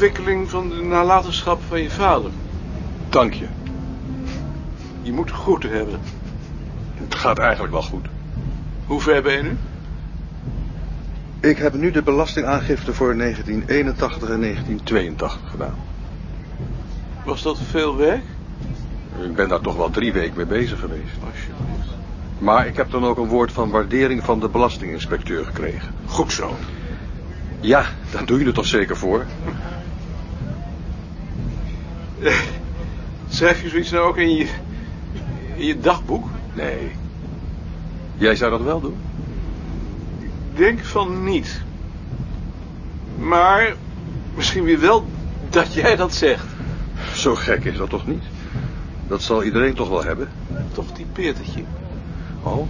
afwikkeling van de nalatenschap van je vader. Dank je. Je moet goed hebben. Het gaat eigenlijk wel goed. Hoe ver ben je nu? Ik heb nu de belastingaangifte voor 1981 en 1982 gedaan. Was dat veel werk? Ik ben daar toch wel drie weken mee bezig geweest. Alsjeblieft. Maar ik heb dan ook een woord van waardering van de belastinginspecteur gekregen. Goed zo. Ja, daar doe je het toch zeker voor? Schrijf je zoiets nou ook in je, in je dagboek? Nee. Jij zou dat wel doen? Ik denk van niet. Maar misschien weer wel dat jij dat zegt. Zo gek is dat toch niet? Dat zal iedereen toch wel hebben? Toch typeert het je. Oh?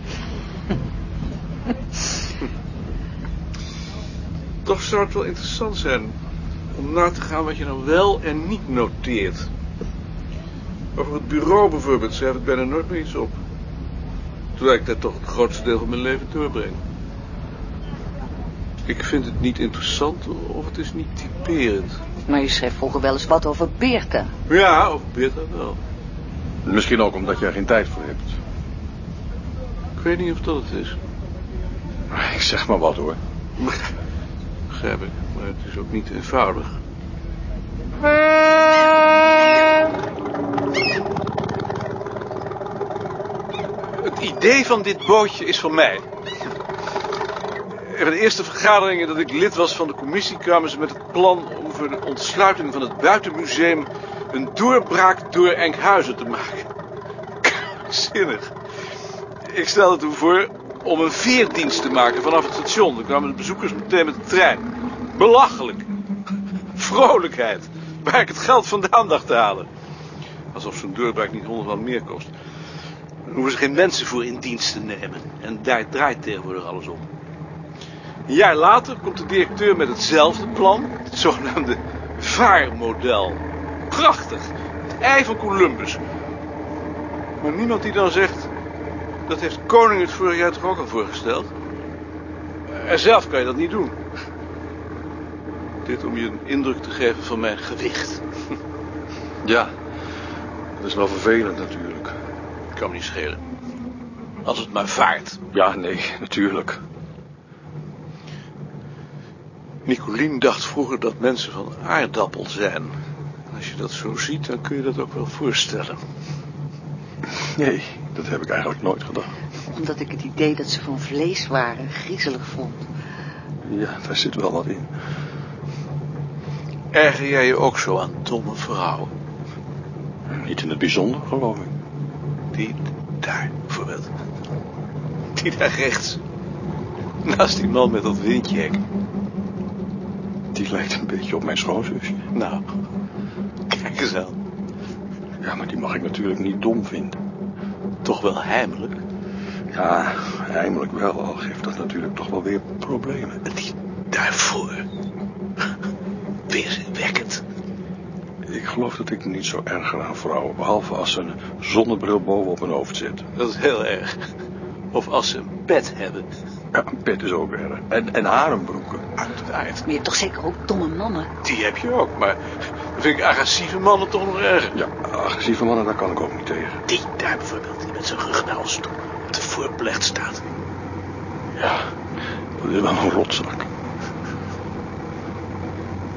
Toch zou het wel interessant zijn om na te gaan wat je nou wel en niet noteert. Over het bureau bijvoorbeeld schrijf ik bijna nooit meer iets op. Terwijl ik daar toch het grootste deel van mijn leven doorbreng. Ik vind het niet interessant of het is niet typerend. Maar je schreef vroeger wel eens wat over Beerta. Ja, over Beerta wel. Misschien ook omdat je er geen tijd voor hebt. Ik weet niet of dat het is. Ik zeg maar wat hoor. Begrijp ik, het is ook niet eenvoudig. Het idee van dit bootje is van mij. Bij de eerste vergaderingen dat ik lid was van de commissie kwamen ze met het plan om voor de ontsluiting van het buitenmuseum een doorbraak door Enkhuizen te maken. Zinnig. Ik stelde toen voor om een veerdienst te maken vanaf het station. Dan kwamen de bezoekers meteen met de trein. Belachelijk. Vrolijkheid. Waar ik het geld vandaan dacht te halen. Alsof zo'n doorbraak niet honderd van meer kost. Dan hoeven ze geen mensen voor in dienst te nemen. En daar draait tegenwoordig alles om. Een jaar later komt de directeur met hetzelfde plan. Het zogenaamde vaarmodel. Prachtig. Het ei van Columbus. Maar niemand die dan zegt... Dat heeft koning het vorig jaar toch ook al voorgesteld? En zelf kan je dat niet doen. Dit om je een indruk te geven van mijn gewicht. Ja, dat is wel vervelend natuurlijk. Kan me niet schelen. Als het maar vaart. Ja, nee, natuurlijk. Nicolien dacht vroeger dat mensen van aardappel zijn. Als je dat zo ziet, dan kun je dat ook wel voorstellen. Nee, dat heb ik eigenlijk nooit gedacht. Omdat ik het idee dat ze van vlees waren griezelig vond. Ja, daar zit wel wat in. Erger jij je ook zo aan domme vrouwen? Niet in het bijzonder, geloof ik. Die daar, bijvoorbeeld. Die daar rechts. Naast die man met dat windjek. Die lijkt een beetje op mijn schoonzusje. Nou, kijk eens aan. Ja, maar die mag ik natuurlijk niet dom vinden. Toch wel heimelijk. Ja, heimelijk wel, al geeft dat natuurlijk toch wel weer problemen. Die daarvoor. Weerwekkend. Ik geloof dat ik niet zo erg ga aan vrouwen, behalve als ze een zonnebril boven op hun hoofd zet. Dat is heel erg. Of als ze een pet hebben. Ja, een pet is ook erg. En, en harenbroeken. Uiteraard. Maar je hebt toch zeker ook domme mannen? Die heb je ook, maar dan vind ik agressieve mannen toch nog erger. Ja, agressieve mannen, daar kan ik ook niet tegen. Die daar bijvoorbeeld, die met zijn rug naar ons toe op de voorplecht staat. Ja, dat is wel een rotzak.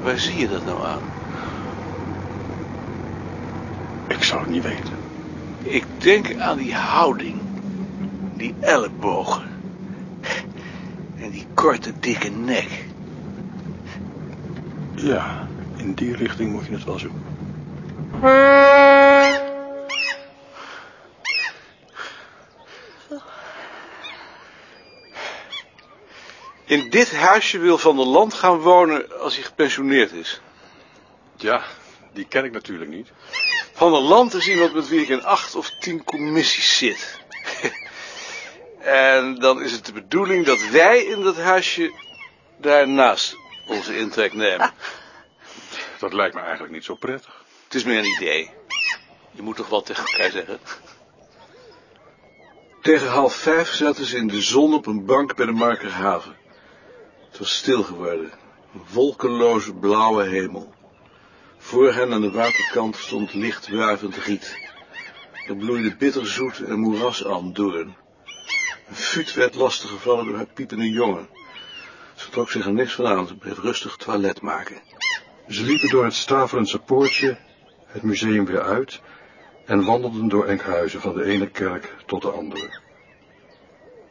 Waar zie je dat nou aan? Ik zou het niet weten. Ik denk aan die houding. Die ellebogen. En die korte, dikke nek. Ja, in die richting moet je het wel zoeken. In dit huisje wil Van der Land gaan wonen als hij gepensioneerd is. Ja, die ken ik natuurlijk niet. Van der Land is iemand met wie ik in acht of tien commissies zit. en dan is het de bedoeling dat wij in dat huisje daarnaast onze intrek nemen. Dat lijkt me eigenlijk niet zo prettig. Het is meer een idee. Je moet toch wat tegen elkaar zeggen? Tegen half vijf zaten ze in de zon op een bank bij de Markerhaven. Het was stil geworden. Een wolkeloze blauwe hemel. Voor hen aan de waterkant stond licht wuivend riet. Er bloeide bitterzoet en moerasalmdoorn. Een fut werd lastiggevallen door haar piepende jongen. Ze trok zich er niks van aan, ze bleef rustig toilet maken. Ze liepen door het Staverense poortje, het museum weer uit en wandelden door Enkhuizen van de ene kerk tot de andere.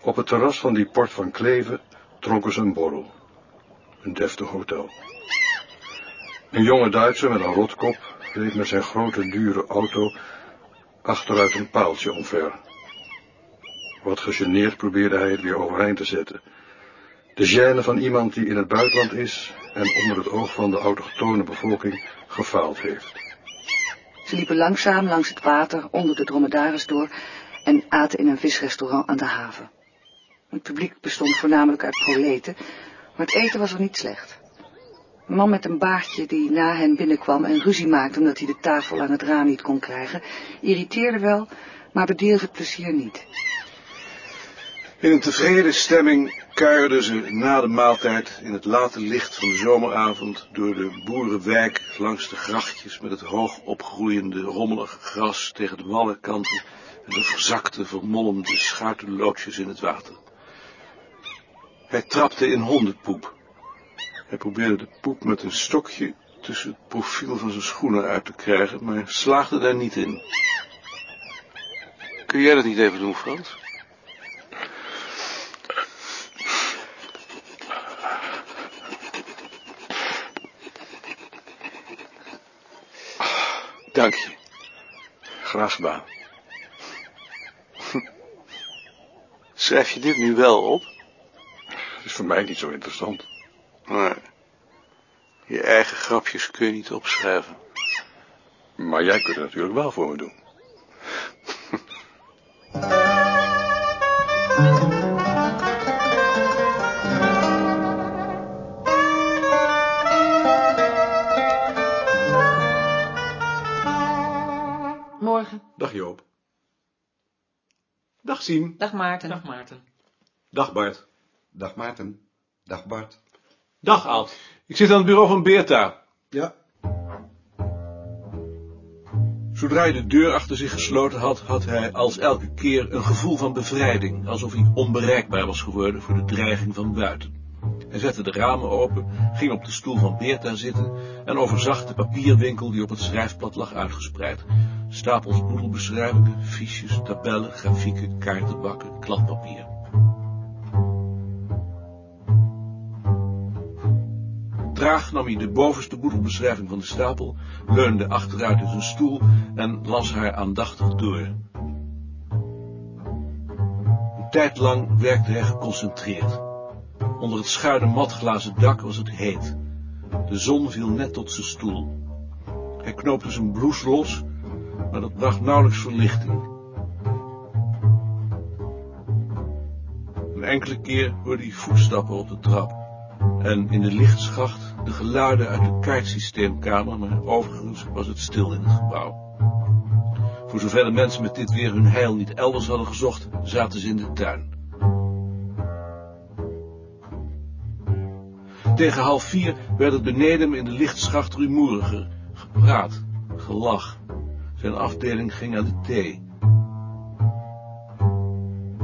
Op het terras van die port van Kleven dronken ze een borrel. Een deftig hotel. Een jonge Duitser met een rotkop reed met zijn grote dure auto achteruit een paaltje omver. Wat gegeneerd probeerde hij het weer overeind te zetten. De gêne van iemand die in het buitenland is en onder het oog van de autochtone bevolking gefaald heeft. Ze liepen langzaam langs het water onder de dromedaris door en aten in een visrestaurant aan de haven. Het publiek bestond voornamelijk uit proleten, maar het eten was er niet slecht. Een man met een baardje die na hen binnenkwam en ruzie maakte omdat hij de tafel aan het raam niet kon krijgen, irriteerde wel, maar bedeelde het plezier niet. In een tevreden stemming kuierden ze na de maaltijd in het late licht van de zomeravond door de boerenwijk langs de grachtjes met het hoog opgroeiende rommelige gras tegen de wallenkanten en de verzakte, vermolmde schuitenloodjes in het water. Hij trapte in hondenpoep. Hij probeerde de poep met een stokje tussen het profiel van zijn schoenen uit te krijgen, maar slaagde daar niet in. Kun jij dat niet even doen, Frans? Dank je. Graag gedaan. Schrijf je dit nu wel op? Het is voor mij niet zo interessant. Maar je eigen grapjes kun je niet opschrijven. Maar jij kunt het natuurlijk wel voor me doen. Morgen. Dag Joop. Dag Siem. Dag Maarten. Dag Maarten. Dag Bart. Dag Maarten. Dag Bart. Dag Ad. Ik zit aan het bureau van Beerta. Ja. Zodra hij de deur achter zich gesloten had, had hij als elke keer een gevoel van bevrijding, alsof hij onbereikbaar was geworden voor de dreiging van buiten. Hij zette de ramen open, ging op de stoel van Beerta zitten en overzag de papierwinkel die op het schrijfblad lag uitgespreid. Stapels boedelbeschrijvingen, fiches, tabellen, grafieken, kaartenbakken, kladpapier. Traag nam hij de bovenste boedelbeschrijving van de stapel, leunde achteruit in zijn stoel en las haar aandachtig door. Een tijd lang werkte hij geconcentreerd. Onder het schuine matglazen dak was het heet. De zon viel net tot zijn stoel. Hij knoopte zijn blouse los, maar dat bracht nauwelijks verlichting. Een enkele keer hoorde hij voetstappen op de trap. En in de lichtschacht de geluiden uit de kaartsysteemkamer, maar overigens was het stil in het gebouw. Voor zover de mensen met dit weer hun heil niet elders hadden gezocht, zaten ze in de tuin. Tegen half vier werd het beneden in de lichtschacht rumoeriger. Gepraat, gelach. Zijn afdeling ging aan de thee.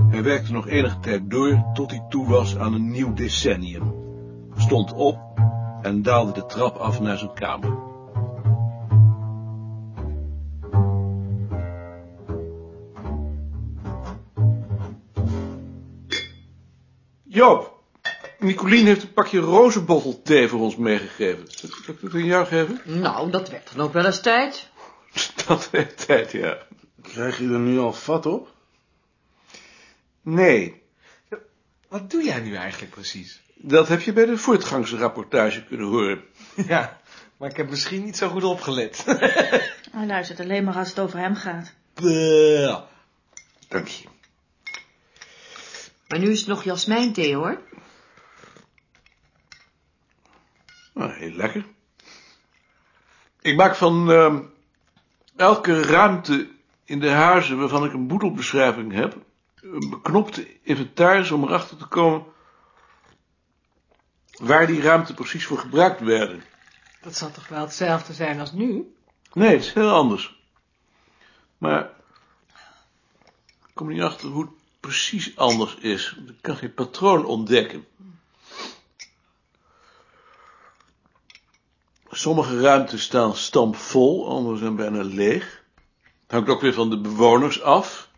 Hij werkte nog enige tijd door tot hij toe was aan een nieuw decennium. Stond op en daalde de trap af naar zijn kamer. Joop, Nicolien heeft een pakje rozenbottel thee voor ons meegegeven. Zal ik dat aan jou geven? Nou, dat werd dan ook wel eens tijd. Dat heeft tijd, ja. Krijg je er nu al vat op? Nee, Wat doe jij nu eigenlijk precies? Dat heb je bij de voortgangsrapportage kunnen horen. Ja, maar ik heb misschien niet zo goed opgelet. Hij luistert alleen maar als het over hem gaat. Bleh. Dank je. Maar nu is het nog jasmijnthee, hoor. Nou, heel lekker. Ik maak van ehm, elke ruimte in de huizen waarvan ik een boedelbeschrijving heb, een beknopte inventaris om erachter te komen waar die ruimte precies voor gebruikt werden. Dat zal toch wel hetzelfde zijn als nu? Nee, het is heel anders. Maar ik kom niet achter hoe het precies anders is. Ik kan geen patroon ontdekken. Sommige ruimtes staan stampvol, andere zijn bijna leeg. Het hangt ook weer van de bewoners af.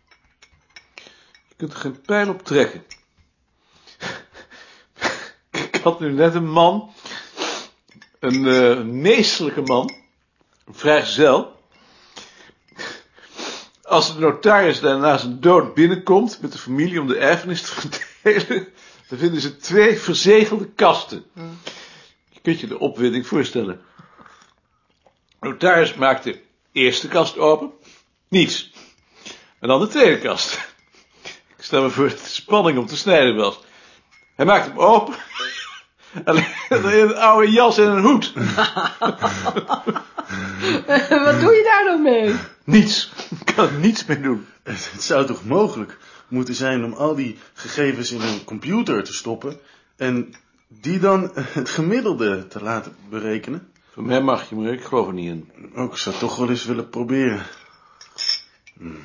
Je kunt er geen pijl op trekken. Ik had nu net een man, een eh, meestelijke man, vrijgezel. Als de notaris daar na zijn dood binnenkomt met de familie om de erfenis te verdelen, dan vinden ze twee verzegelde kasten. Je kunt je de opwinding voorstellen. De notaris maakt de eerste kast open, niets. En dan de tweede kast. Ik stel me voor dat de spanning om te snijden was. Hij maakt hem open. Alleen een oude jas en een hoed. Wat doe je daar dan mee? Niets. Ik kan er niets mee doen. Het zou toch mogelijk moeten zijn om al die gegevens in een computer te stoppen en die dan het gemiddelde te laten berekenen? Van mij mag je, maar ik geloof er niet in. Ook ik zou toch wel eens willen proberen.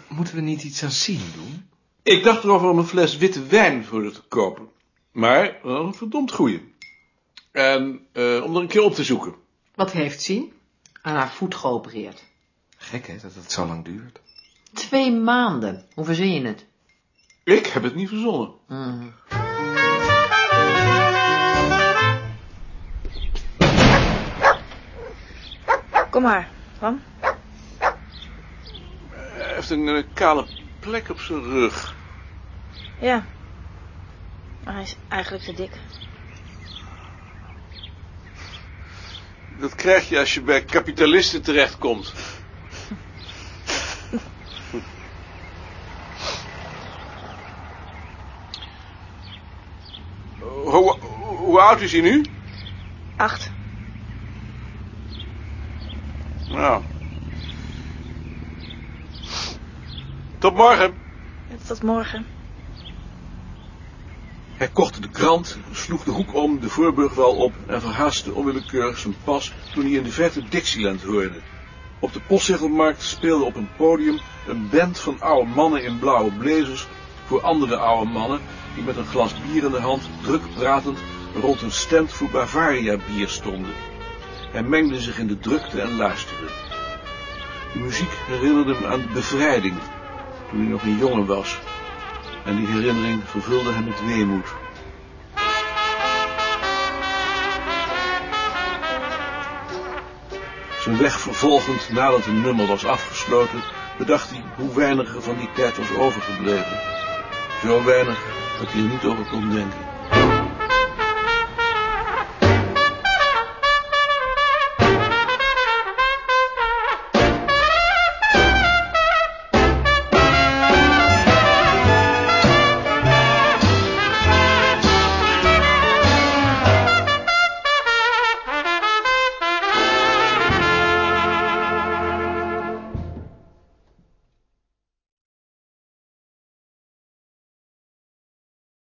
Moeten we niet iets aan zien doen? Ik dacht erover om een fles witte wijn voor te kopen. Maar wel een verdomd goeie. En eh, om er een keer op te zoeken. Wat heeft zien? Aan haar voet geopereerd. Gek, hè, dat het zo lang duurt. Twee maanden. Hoe verzin je het? Ik heb het niet verzonnen. Mhm. Kom maar, Bram. Hij heeft een eh, kale plek op zijn rug. Ja. Maar hij is eigenlijk te dik. Dat krijg je als je bij kapitalisten terechtkomt. Hoe, hoe oud is hij nu? Acht. Nou. Tot morgen. Tot morgen. Hij kocht de krant, sloeg de hoek om, de voorburgwal op en verhaastte onwillekeurig zijn pas toen hij in de verte Dixieland hoorde. Op de postzegelmarkt speelde op een podium een band van oude mannen in blauwe blazers voor andere oude mannen die met een glas bier in de hand, druk pratend, rond een stand voor Bavaria bier stonden. Hij mengde zich in de drukte en luisterde. De muziek herinnerde hem aan de bevrijding, toen hij nog een jongen was. En die herinnering vervulde hem met weemoed. Zijn weg vervolgend nadat een nummer was afgesloten, bedacht hij hoe weinig er van die tijd was overgebleven. Zo weinig dat hij er niet over kon denken.